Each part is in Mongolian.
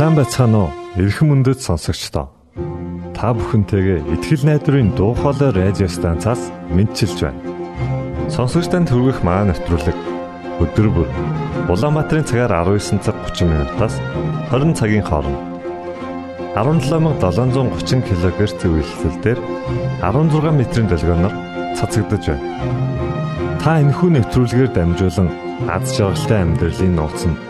Сайн байцгаана уу? Ирхэн мөндөд сонсогчдоо. Та бүхэнтэйгээ ихтгэл найдварын дуу хоолой радио станцаас мэдчилж байна. Сонсогч танд хүргэх маань нэвтрүүлэг өдөр бүр Улаанбаатарын цагаар 19 цаг 30 минутаас 20 цагийн хооронд 17730 кГц зөвлөлтөөр 16 метрийн долгионоор цацагдж байна. Та энэхүү нэвтрүүлгээр дамжуулан аз жаргалтай амьдралын нууц нь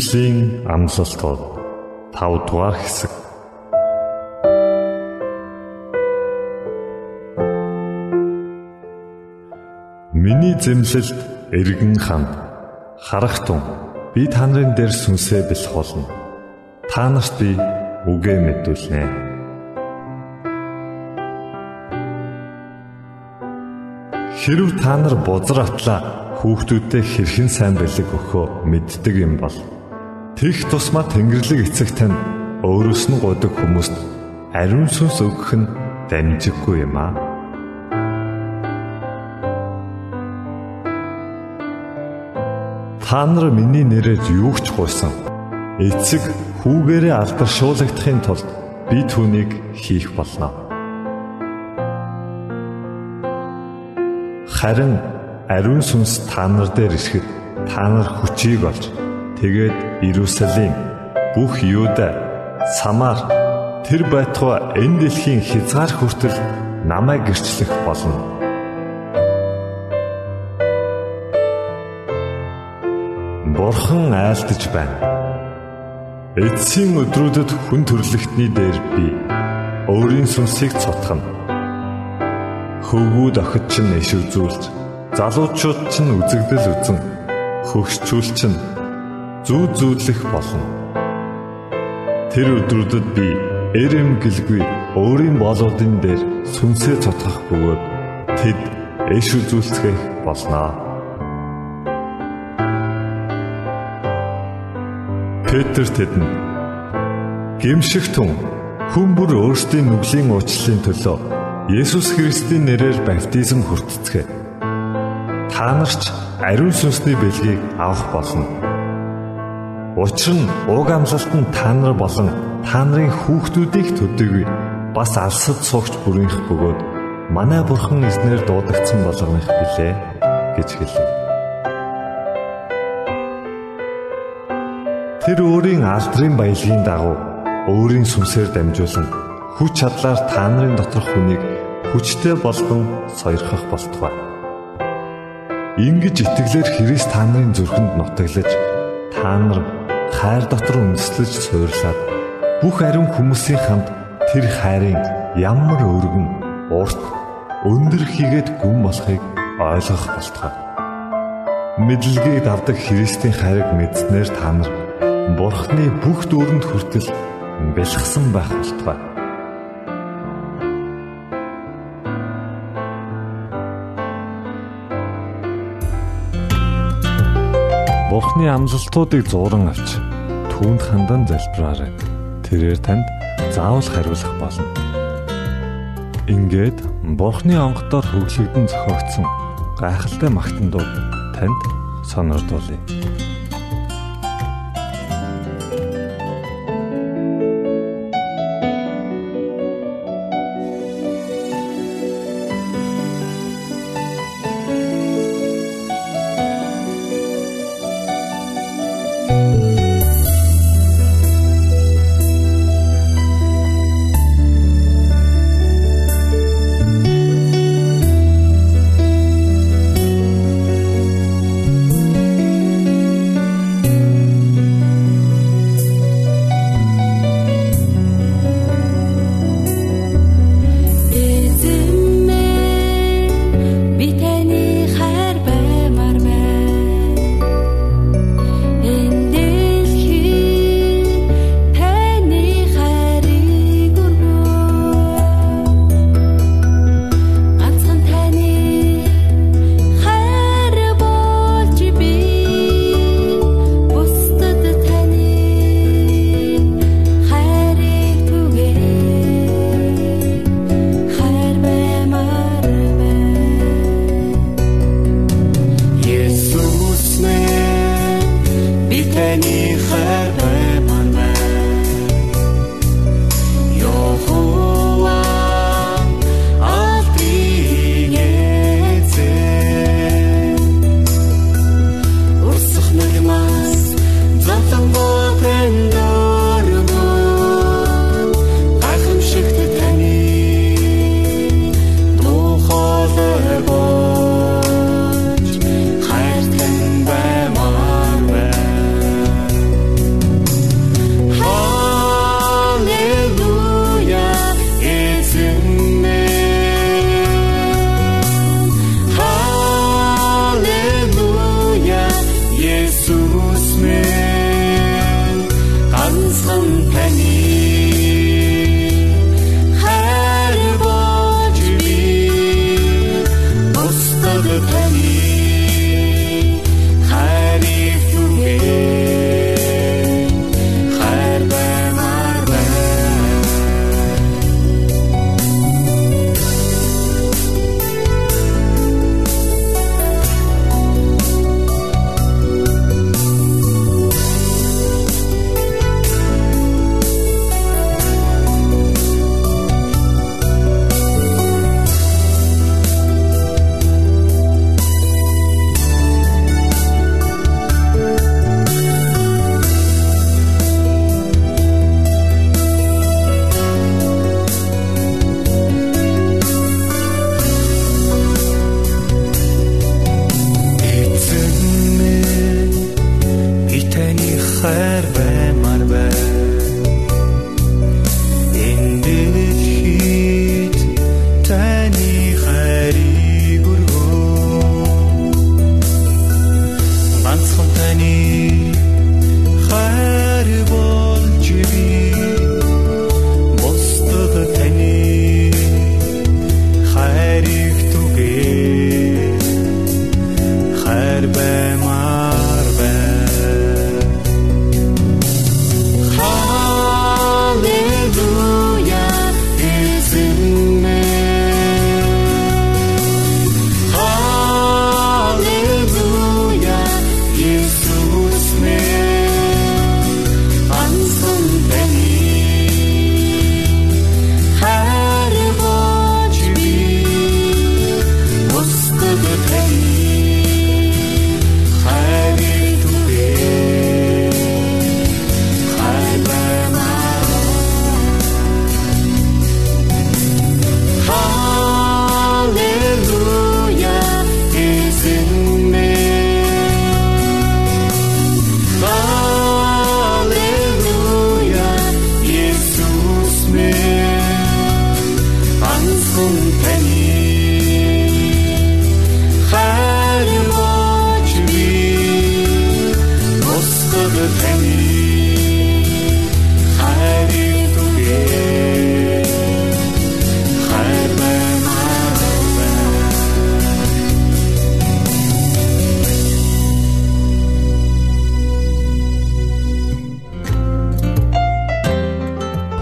Библийн амлалтууд 5 дугаар хэсэг. Миний зэмлэлд эргэн ханд харахтун би та нарын дээр сүнсээ бэлх болно. Та нарт би үгээ мэдүүлнэ. Хэрв та нар бузар атлаа хүүхдүүдэд хэрхэн сайн бэлэг өгөхөө мэддэг юм бол тех тусмаа Тэнгэрлэг эцэг тань өөрөөс нь годог хүмүүст ариун сүнс өгөх нь дамжиггүй юм аа. Та нар миний нэрээр юу ч гуйсан. Эцэг хүүгээрээ алдаршуулгадахын тулд би түүнийг хийх болно. Харин ариун сүнс та нар дээр ирэхэд та нар хүчийг олж тэгээд Иерусалим бүх Юуда Самар тэр байтугай энэ дэлхийн хязгаар хүртэл намайг гэрчлэх болно. Бурхан айлтж байна. Эцсийн өдрүүдэд хүн төрлөختний дээр би өөрийн сүнсийг цутгана. Хөвгүүд охид чинь иш үзүүлж залуучууд ч үзэгдэл үзэн хөгшчүүл чинь зүү зүүдлэх болно. Тэр өдрүүдэд би эрэм гэлгүй өөрийн болоодын дээр сүнсээ цотгох бөгөөд тэд эш үзүүлцгэх болноо. Петр тэдэнд гимшигтэн хүн бүр өөрсдийн нүглийн уучлалын төлөө Есүс Христийн нэрээр баптизм хүртцгээе та нарч ариун сүнсний бэлгийг авах болно. Учир нь уг амлалт нь та нар болон та нарын хүүхдүүдийг төдийгүй бас алсад суугч бүрийнх бөгөөд манай бурхан эзнэр дуудагдсан болгоных билээ гэж хэлв. Тэр өөрийн алдрын баялагын дагуу өөрийн сүнсээр дамжуулан хүч чадлаар та нарын доторх хүнийг хүчтэй болгон сойрхох болтугай. Ингиж итгэлээр Христ та нарын зүрхэнд нутаглаж та нар хайр дотор үндэслэж суйрлаад бүх ариун хүмүүсийн хамт тэр хайрын ямар өргөн урт өндөр хийгээд гүн болохыг ойлгох болтугай. Мэдлэгийг давдаг Христийн хайрыг мэдснээр та нар Бурхны бүх дүүрэнд хүртэл бэлгсэн байх болтугай. Бурхны амлалтуудыг зуран авч түүнд хандан залбираарай. Тэрээр танд заавал хариулах болно. Ингээд Бурхны онгодоор хөглөгдөн зохиогдсон гайхалтай магтандууд танд сонирдуулъя.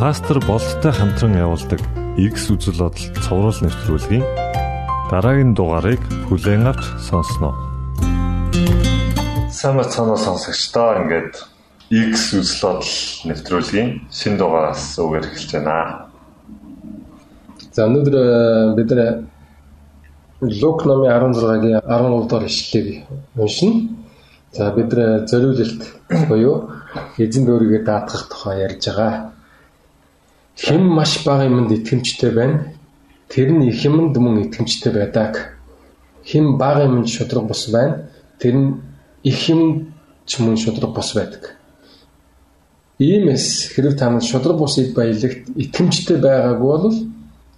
Пастор болттой хамтран явуулдаг X үзэл бодол цовруул нэвтрүүлгийн дараагийн дугаарыг хүлээн авч сонсноо. Сайн цаанаа сонсогчдоо ингээд X үзэл бодол нэвтрүүлгийн шин дугаараас үгээр эхэлж байна. За өнөөдөр э, бид нэр Лук номын 16-гийн 13 дугаар ишлэлийг уншина. За бид нэр зориулалт буюу эзэн өөрийгөө даатгах тухай ярьж байгаа. Хэн маш бага юмд итгэмжтэй байна. Тэр нь их юмд мөн итгэмжтэй байдаг. Хэн бага юмд шудраг бус байна. Тэр нь их юмд ч мөн шудраг бус байдаг. Иймээс хэрэг та нар шудраг бус эд баялагт итгэмжтэй байгаагүй бол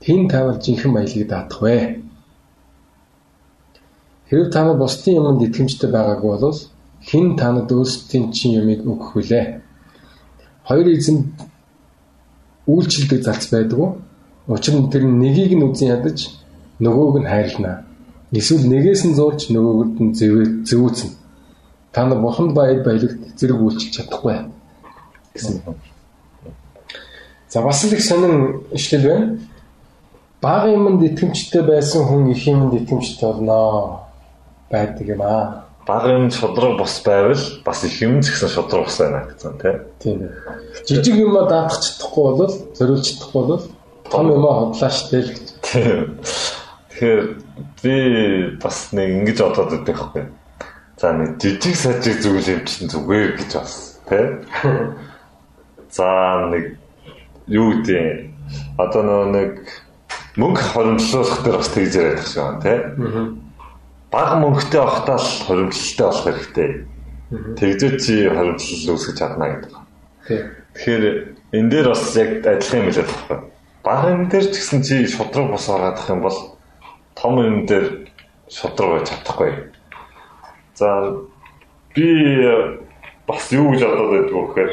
хэн тавал жинхэнэ баялагийг даадах вэ? Хэрэг та нар бусдын юмд итгэмжтэй байгаагүй бол хэн танад өөрсдийн чинь юмыг өгөх вүлээ? Хоёр эзэн үйлчлдэг залц байдаг. Учир нь тэр нэгийг нь үзэн ядаж нөгөөг нь хайрлана. Эсвэл нэгээс нь зурж нөгөөд нь зөвөөцөн. Та нар бурханд баяд баялагт зэрэг үйлчилж чадахгүй гэсэн. За бас л их сонин ишлэл байна. Бага юмд итгэмжтэй байсан хүн их юмд итгэмжтэй болно байдаг юм аа бага юм шудраг бос байвал бас их юм ч гэсэн шудраг бос байна гэсэн тийм. Жижиг юм даатах чадахгүй бол зориулж чадахгүй бол том юм хотлаа штэ л. Тэгэхээр би бас нэг ингэж бодоод байдаг байхгүй. За нэг жижиг сажиг зүйл юм чинь зүгээр гэж бас тий. За нэг юу гэдэг одоо нэг мөнгө хоримтлуулах дээр бас тэгж яриад байгаа шүү тий. Аа бага мөнгөтэй авахтаа л хоримтлалтай болох хэрэгтэй. Тэгжээ чи хоримтлал үүсгэж чадна гэдэг. Тэгэхээр энэ дээр бас яг адилхан юм хэлээд байна. Бага юм дээр ч гэсэн чи шудраг бос ороод юм бол том юм дээр шудраг байж чадахгүй. За би бас юу гэж бодоод байдаг вэ гэхээр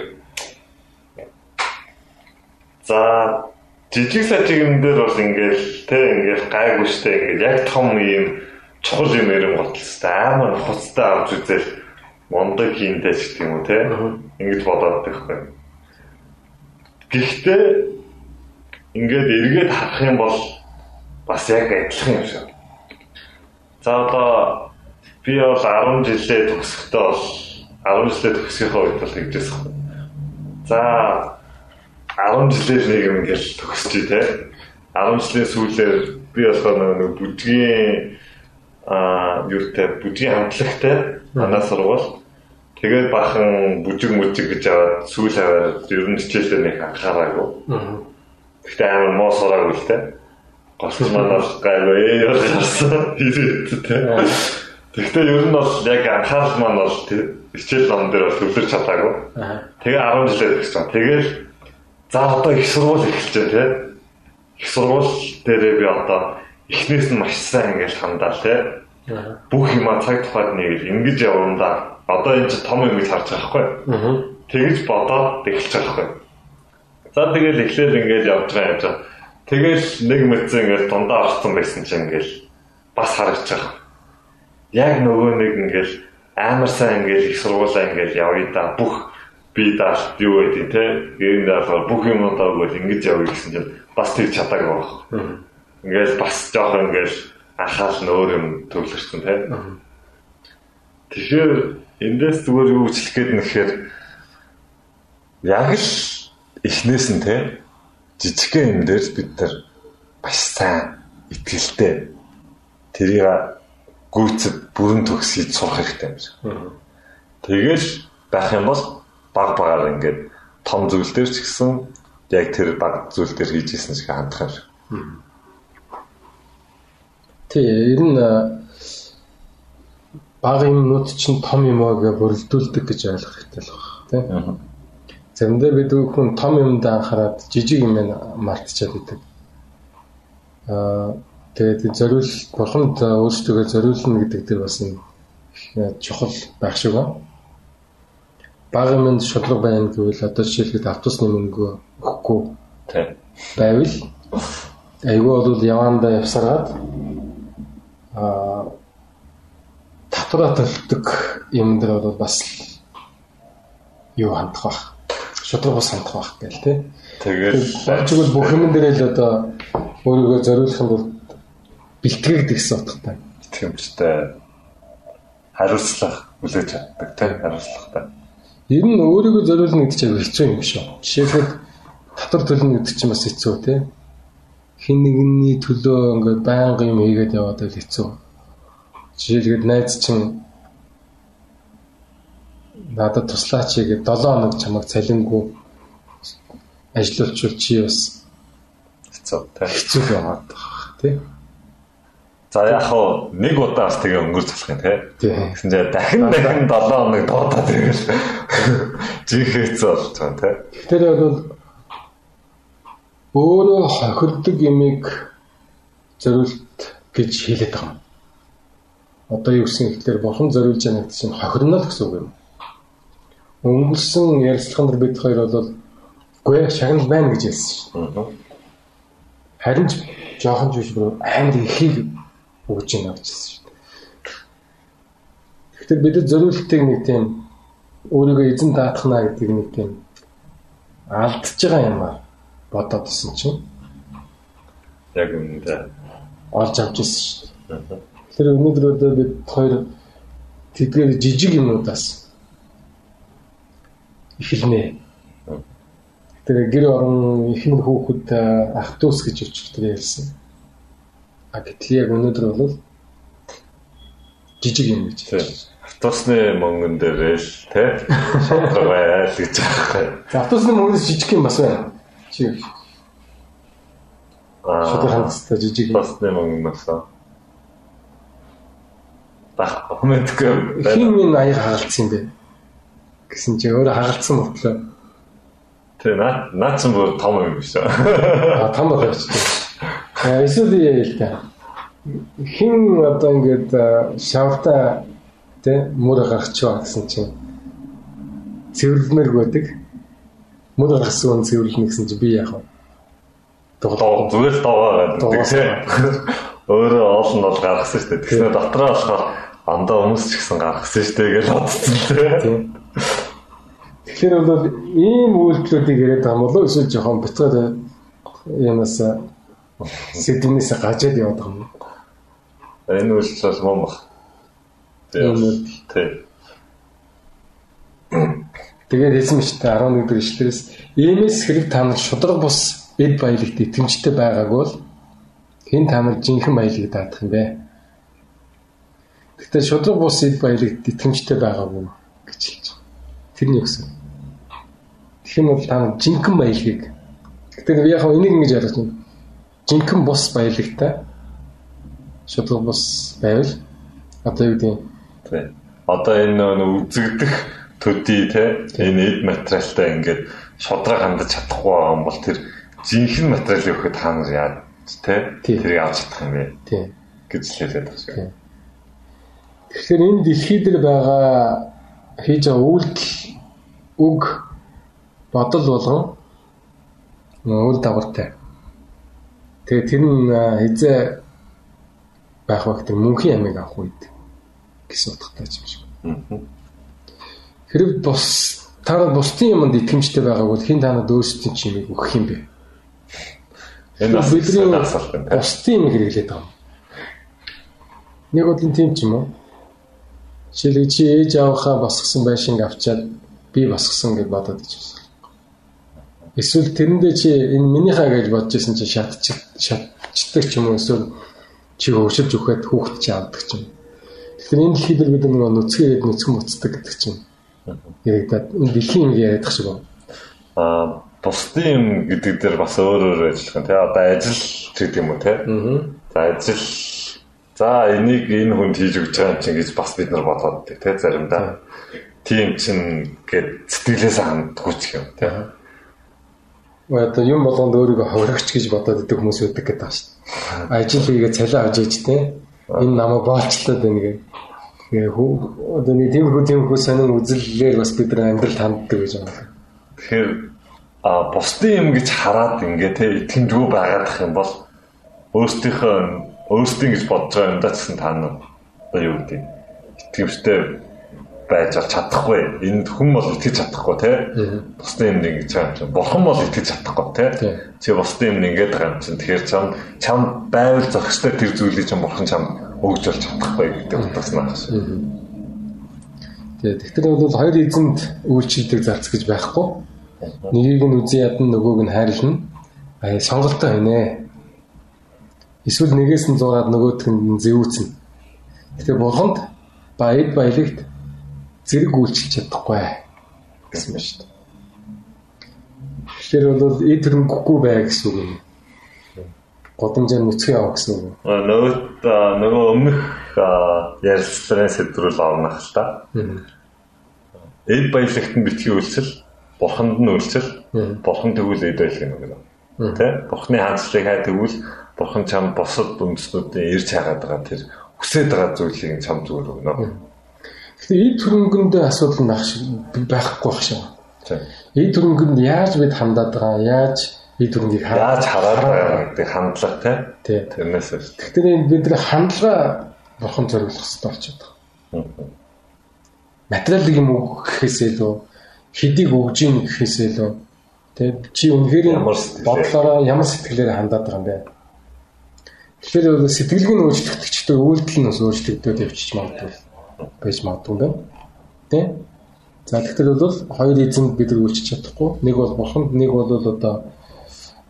за жижиг сажиг юм дээр бол ингээл тэ ингээл гайгүй штэ ингээл яг том юм чухал юм ярим готлстай амар хуцтай авч үзэл мондог хийндэ ч гэх юм уу те ингэж бодоод байхгүй. Гэхдээ ингээд эргээд харах юм бол бас яг адилхан юм шиг. За одоо би бол 10 жилээ төгсөхдөө бол 10 жилээ төгсөхийнхөө үед бол тэгжсэн. За 10 жилээр нэг юм ингээл төгсчий те. 10 жилийн сүүлээр би болохоор нэг бүдгийн аа юутай бүжгийн хамтлагтай манай сургууль тэгээд бахан бүжиг мүжиг гэж аваад сүүл аваад ер нь хичээлээ нэг анхаараагүй. Гэхдээ амар моо сураагүй л те. Голч манаас гайгүй ээ ярьсан. Тэгэхдээ ер нь бол яг анхаарал маань бол хичээл ном дээр бол төвлөрч чадаагүй. Тэгээ 10 жилээр гэсэн. Тэгээл за одоо их сургууль эхэлж байна те. Их сургууль дээрээ би одоо эхнээс нь маш сайн ингэж хандаа те. Бүх юма цаг тухайд нэг ингэж явандаа одоо энэ ч том юм гэж харж байгаа хгүй. Тэгэж бодоод эхэлж байгаа хгүй. За тэгэл эхлээл ингэж явж байгаа юм чинь. Тэгэл нэг мэдсэн ингэж дундаа орсон байсан чинь ингэж бас харагч байгаа. Яг нөгөө нэг ингэж амар сайн ингэж их сургуулаа ингэж явъя да бүх би даалт юу гэдэг те гэрэн даалга бүх юм бол ингэж явъя гэсэн чинь бас тэг чадаагүй байна. Ингээл бас жоох ингээл анхаал нь өөр юм төвлөрсөн тийм. Тэгэхээр эндээс зүгээр юу хэлэх гээд нэхээр яг л эхнээс нь тийм жижигхэн юм дээр бид нар маш сайн итгэлтэй тэрийг гүйцэд бүрэн төгсөж сурах хэрэгтэй юм шиг. Тэгэл байх юм бол баг багаар ингээд том зүйл дээр ч гэсэн яг тэр баг зүйл дээр хийж исэн шиг хандах юм шиг. Тий, ер нь бага юмнууд чинь том юм аа гэж бүрэлдүүлдэг гэж ойлгох хэрэгтэй л байна. Тий. Заримдаа бид хүн том юмд анхаарад жижиг юм мартчихад байдаг. Аа тэгээд зориул бурханд өөрсдөө зориулна гэдэг дээр бас нэг чухал байх шиг байна. Бага юмд шудраг байна гэвэл одоо жишээлбэл автобусны мөнгө өгөхгүй байвал айгүй бол явандаа явсараад татвараа төлдөг юм дээр бол бас юу хандах бах шудраг бас хандах байх гээл тий. Тэгэл болж игэл бүх юм дээр л одоо өөрийгөө зориулахын тулд бэлтгэгд гэсэн утгатай. итгэмжтэй хариуцлах хүлээж чаддаг тий хариуцлагатай. Ер нь өөрийгөө зориулна гэдэг чинь хэцүү юм шүү. Жишээлбэл татвар төлнө гэдэг чинь бас хэцүү тий. Хин нэгний төлөө ингээд байнга юм хийгээд яваад л хэцүү. Жишээлбэл найз чинь надад туслаач гэдэг 7 хоног чамайг цалингүй ажиллуулчвал чи бас хэцүү тий. хэцүү яваад байгаа тий. За яг хоо нэг удаа бас тэгээ өнгөрч болох юм тий. Гэсэн чинь дахин дахин 7 хоног дуудаа тэгэл жихэц болж байгаа тий. Тэр бол өөрөө хохирдог ямиг зориулт гэж хэлээд байгаа юм. Одоо юу гэсэн ихлээр бурхан зориулж байгаа гэдэг чинь хохирно л гэсэн үг юм. Өнгөрсөн ярилцлаган дээр бид хоёр бол үгүй шагнал байна гэж хэлсэн шүү. Аа. Харин ч жоохон ч биш бүр амар ихийг өгж байна гэж хэлсэн шүү. Тэгэхээр бид зориултыг нэг тийм өөрийгөө эзэн даатгана гэдэг нэг тийм алдчихж байгаа юм аа бодоод исэн чинь Яг үнэндээ. олж авч ирсэн шүү. Аа. Тэр өнөөдөр одоо бид хоёр тэдгээр жижиг юмудаас эхэлнэ. Тэр гэр орон ихэнх хүүхэд ах дүүс гэж өчтөр ярьсан. А гэтэл яг өнөөдөр бол жижиг юм гэж. Тий. Автобусны мөнгөн дээр л тий. Байл гэж байгаа. За автобусны мөнгөс жижиг юм бас байна. Чи Аа. хандстай жижиг юм. Автобусны мөнгөнөөс. Бах комментгүй Хин минь аяг хагалцсан юм бэ? Гэсэн чи өөрөө хагалцсан бодлоо. Тэ наа наач бүр том юм биш үү? А том болооч. Э эсвэл яа л та. Хин одоо ингээд шавта тэ мөр гаргачихваа гэсэн чинь цэвэрлэмээр байдаг. Мөр гаргасан хүн цэвэрлэнэ гэсэн чинь би яах вэ? Доо зүгээр л доогаа гэдэг тий. Өөрөө олон бол гаргасан шүү дээ. Тэгснэ дотроо болохоор андаа хүмүүс ч гэсэн гаргасан шүү дээ гэж бодсон. Тийм. Тэгэхээр бол ийм үйлдэлүүдийг яриад байгаа юм болоо эсвэл жоохон битгаар юмас сэдвнээс гажаад яваад байгаа юм. Энэ үйлс бол мөн баг. Энэ үйл. Тий. Тэгээд хэлсэн мэт 11 дэх ишлээс иймээс хэрэг та нар шудраг бус эд баялагт итгэмжтэй байгааг бол хэн та нар жинхэнэ баялаг даадах юм бэ? Гэхдээ шудраг бус эд баялагт итгэмжтэй байгаагүй гэж хэлж байгаа. Тэрний өгсөн. Тэгэх юм бол та нар жинхэнэ баялагийг Гэхдээ би яг энийг ингэж ойлгож байна. Жинхэнэ бус баялагтай шудраг бус байвал одоо юу гэдэг Тий. Одоо энэ нөө үзэгдэх төдий те энэ эд материалтай ингээд шодроо хандаж чадахгүй байгаа юм бол тэр жинхэнэ материалыг өгөхөд хаана яа те Тий. тэрийг авч чадах юм бэ гэж хэлээд байгаа шүү. Тэгэхээр энэ дэлхий дээр байгаа хийж байгаа үйлдэл үг бодол болгон үйл дагавартай. Тэгээ тэр нь хизээ байх тэр мөнхийн амийг авах үед гэсэн утгатай юм шиг. Аа. Хэрэг бус та нар бусдын юмд итгэмжтэй байгааг бол хин танад өөрсдийн чимийг өгөх юм бэ? Энэ бас бидний бусдын юм хэрэглээд байгаа юм. Нэг бодлын тийм ч юм уу? Жишээлбэл чи ээж авахаа босгосон байшинг авчаад би босгосон гэж бодоод ич байна. Эсвэл тэрэндээ чи энэ минийхаа гэж бодож исэн чи шатч шатчдаг ч юм уу эсвэл чи хөвшилж өгөхөд хүүхэд чи авдаг ч юм. Тэгэхээр энэ дэлхийд бид нөгөө нүцгээд нүцгэн буцдаг гэдэг чинь яригадад энэ дэлхийн юм яриад тах шиг байна. Аа бусдын юм гэдэг дээр бас өөр өөр ажиллах те. Одоо ажил гэдэг юм уу те. Аа. За ажил за энийг энэ хүнд хийж өгч байгаа юм чинь гэж бас бид нар бодоод те заримдаа. Тийм чинь гээд сэтгэлээс ханддаггүй ч юм те. Одоо юм болгонд өөрийгөө ховрогч гэж бодоод идэг хүмүүс байдаг гэдэг байна шүү дээ. Ажил хийгээ цалин авч ээж те. Энэ намайг боолчлоод байна гэх. Тэгээ хүү одоо нэг тийм хүү тийм хүү сонин үзэллээр бас бид нар амьдрал ханддаг гэж байна. Тэгэхээр а бусдын юм гэж хараад ингээ те итгэмжгүй байгаадах юм бол өөрсдийнхөө өөрсдийн гэж бодож байгаа юмдаа ч гэсэн та нар одоо юу гэдэг итгэвчтэй байж бол чадахгүй. Энд хүн бол итгэж чадахгүй тий. Бусдын юм ингэж байгаа юм чинь. Бурхан бол итгэж чадахгүй тий. Чи бусдын юм ингэж байгаа юм чинь. Тэгэхээр чам чам байвал зохистой тэр зүйлийг чам бурхан чам өгж бол чадахгүй гэдэг утгаснаа. Тэгээ тэгэхээр бол хоёр эзэнд үйлчлдэг зарц гэж байхгүй. Нэгийг нь үзэн ядна нөгөөг нь хайрлна. Аа сонголтоо хийнэ. Эсвэл нэгээс нь зураад нөгөөдх нь зэвүүцэн. Тэгэхээр бурханд баяд баялагт зэрэг үйлчилж чадахгүй гэсэн байна шүү дээ. Тэгэхээр бол эд хөрөнгөгүй бай гэсэн үг юм. Годамжаар нүцгэн яваа гэсэн үг. Нөгөө нөгөө өмнөх ярилцлагын сэдврүүл орнох л та. Эд баялагт нь битгий үйлчил, бурханд нь үйлчил, бурхан тэгвэл эд байлах юм байна. Тэ? Бурханы хаанчлалыг хай тэгвэл бурхан чам босод үндэснүүдийн ирж хагаад байгаа тэр хүсэж байгаа зүйлийг чам зүгээр өгнө. Тэгэхээр эд хөрөнгөнд асуудал байх шиг байхгүй байх шиг. Эд хөрөнгөнд яаж бид хандаад байгаа, яаж эд хөрөнгийг яаж хараад байгаа гэдэг хандлага тий. Тэрнээс биш. Тэгэхээр бид нар хандлага бурхан зориулах хэрэгтэй болчиход байгаа. Материалын юм гэхээсээ лөө хэдийг өгж ийн гэхээсээ лөө тий чи үнэхээр бодлороо ямар сэтгэлээр хандаад байгаа юм бэ? Тэгэхээр сэтгэлгийн өөрчлөгдөгчтэй үйлдэл нь бас өөрчлөгдөд явчих магадгүй байж магадгүй юм байна. Тэ? За тэгэхээр бол хоёр эзэнд бид нар үйлчилж чадахгүй. Нэг бол бурханд, нэг бол одоо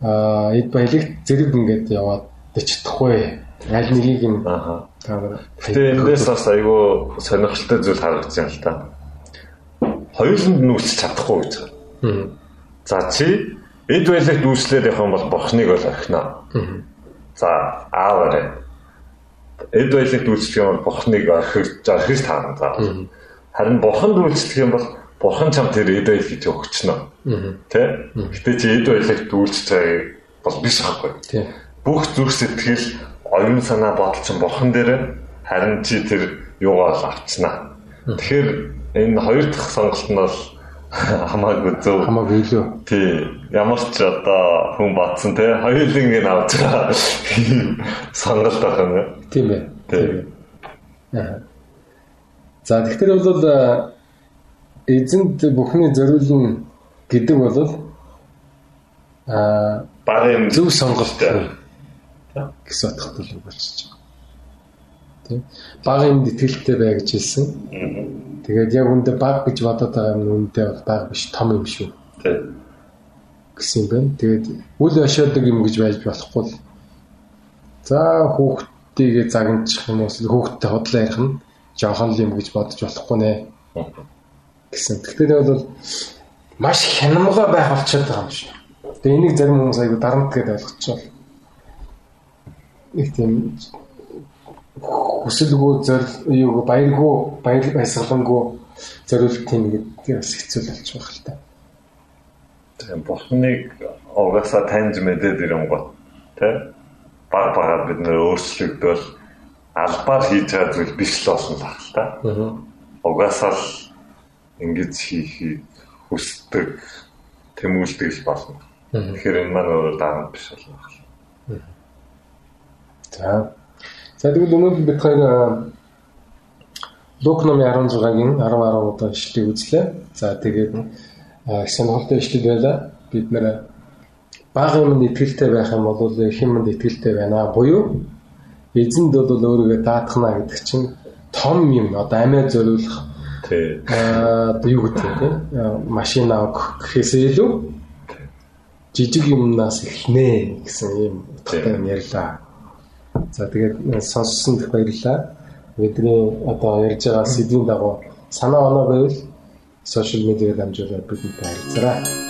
аа эд баялагт зэрэг ингээд яваад чадахгүй. Аль нэгийг нь аа. Тэгээ эндээс бас айгүй сонирхолтой зүйл харагдсан л та. Хоёуланд үйлчилж чадахгүй гэж. За чи эд баялагт үйлчлээд явах юм бол бурхныг бол орхино. За аавараа эд баялагт үйлчлэх юм бол бурхныг орхиж орхиж таарна за. Харин бурханд үйлчлэх юм бол бурхан чам тэр эд баял гэж өгчнө. Тэ? Гэтэ чи эд баялагт үйлчлэх байгааг бол биш байхгүй. Бүх зүрх сэтгэл, оюун санаа бодол чинь бурхан дээр харин чи тэр юугаар авчнаа. Тэгэхээр энэ хоёр дахь сонголт нь бол хамаагүй зөв. Хамаагүй илүү. Тий. Ямар ч одоо хүн батсан те хоёулын ингэ авч байгаа сонголт байх юм. Тийм ээ. Тий. За тэгэхээр бол эзэнт бүхний зориулна гэдэг бол аа багын зөв сонголт гэсэн утгатай л болчихж байгаа. Тийм. Багын итгэлтэй бай гэж хэлсэн. Аа Тэгээд яг үндэ баг гэж бодоод байгаа юм үндэ бол баг биш том юм шүү. Тийм. гэсэн юм байна. Тэгээд үл ошоодаг юм гэж байж болохгүй л. За хүүхдтэйгээ загначих юм уу хүүхдтэй хотлоо ярих нь жоохон л юм гэж бодож болохгүй нэ. Гэсэн. Тэгэхээр бол маш хянамга байх болчиход байгаа юм шиг. Тэгээ энийг зарим хүмүүс аягүй дарамт гэдээ ойлгочихвол. Нэг тийм хүсэлгүй зорил юу баяргүй баяр баясгалангүй зориулт тийм гэдэг бас хэцүү болж байгаа л та. Тэгээ бурхныг угаасаа таньж мэдээд ирэнгот тий баг багаар бид нөр өөрчлөгдөл албаар хийж байгаа зүйл биш л болсон баг л та. Угаасаа л ингэж хийхийг хүсдэг тэмүүлдэг л болно. Тэгэхээр энэ маань өөрөө дарамт биш болно. За За тэгвэл өнөөдөр бид хоёр Лук номын 16-гийн 10 10 удаа ишлэгийг үзлээ. За тэгээд сонирхолтой ишлэл байлаа. Бид нэр бага юмд итгэлтэй байх юм бол их юмд итгэлтэй байна. Буюу эзэнд бол өөрийгөө даатгана гэдэг чинь том юм одоо амиа зориулах аа юу гэдэг тийм машин авах гэхээсээ илүү жижиг юмнаас эхнэ гэсэн юм утгатай ярьлаа. За тэгээд сонссон дэх баярлалаа. Бидний одоо ярьж байгаа сэдвийн дагуу санаа оноо байвал сошиал медиагаар дамжуулаад бидэнтэй харилцаарай.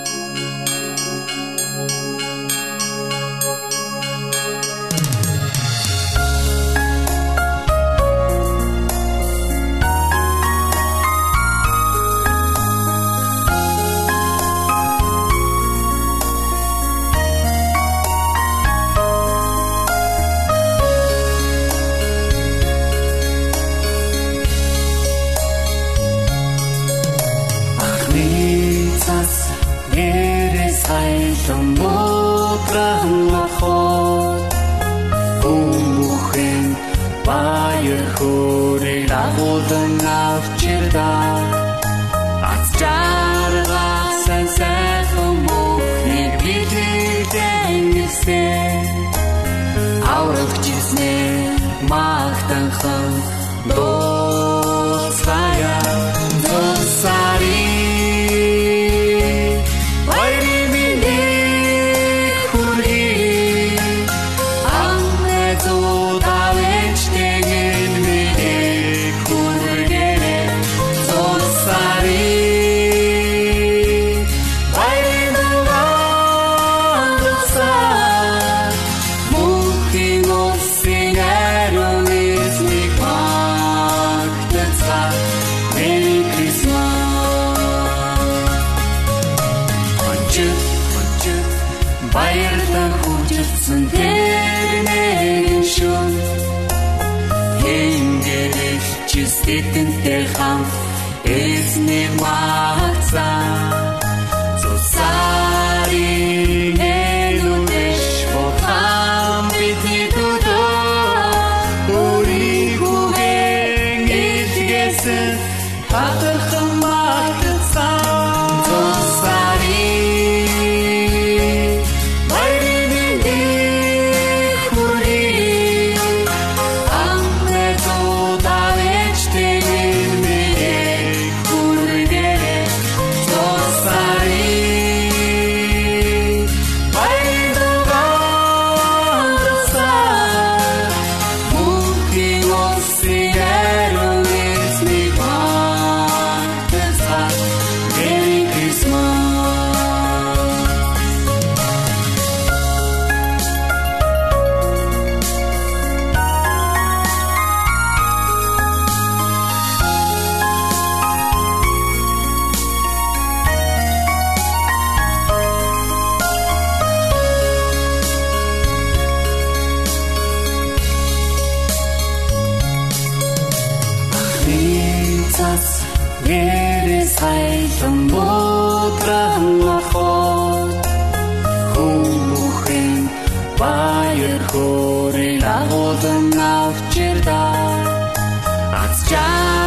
Jesus jedes Heil und Mutram achot Хумухин баяр хөөрэй лагодон авчирдаа Аз жаа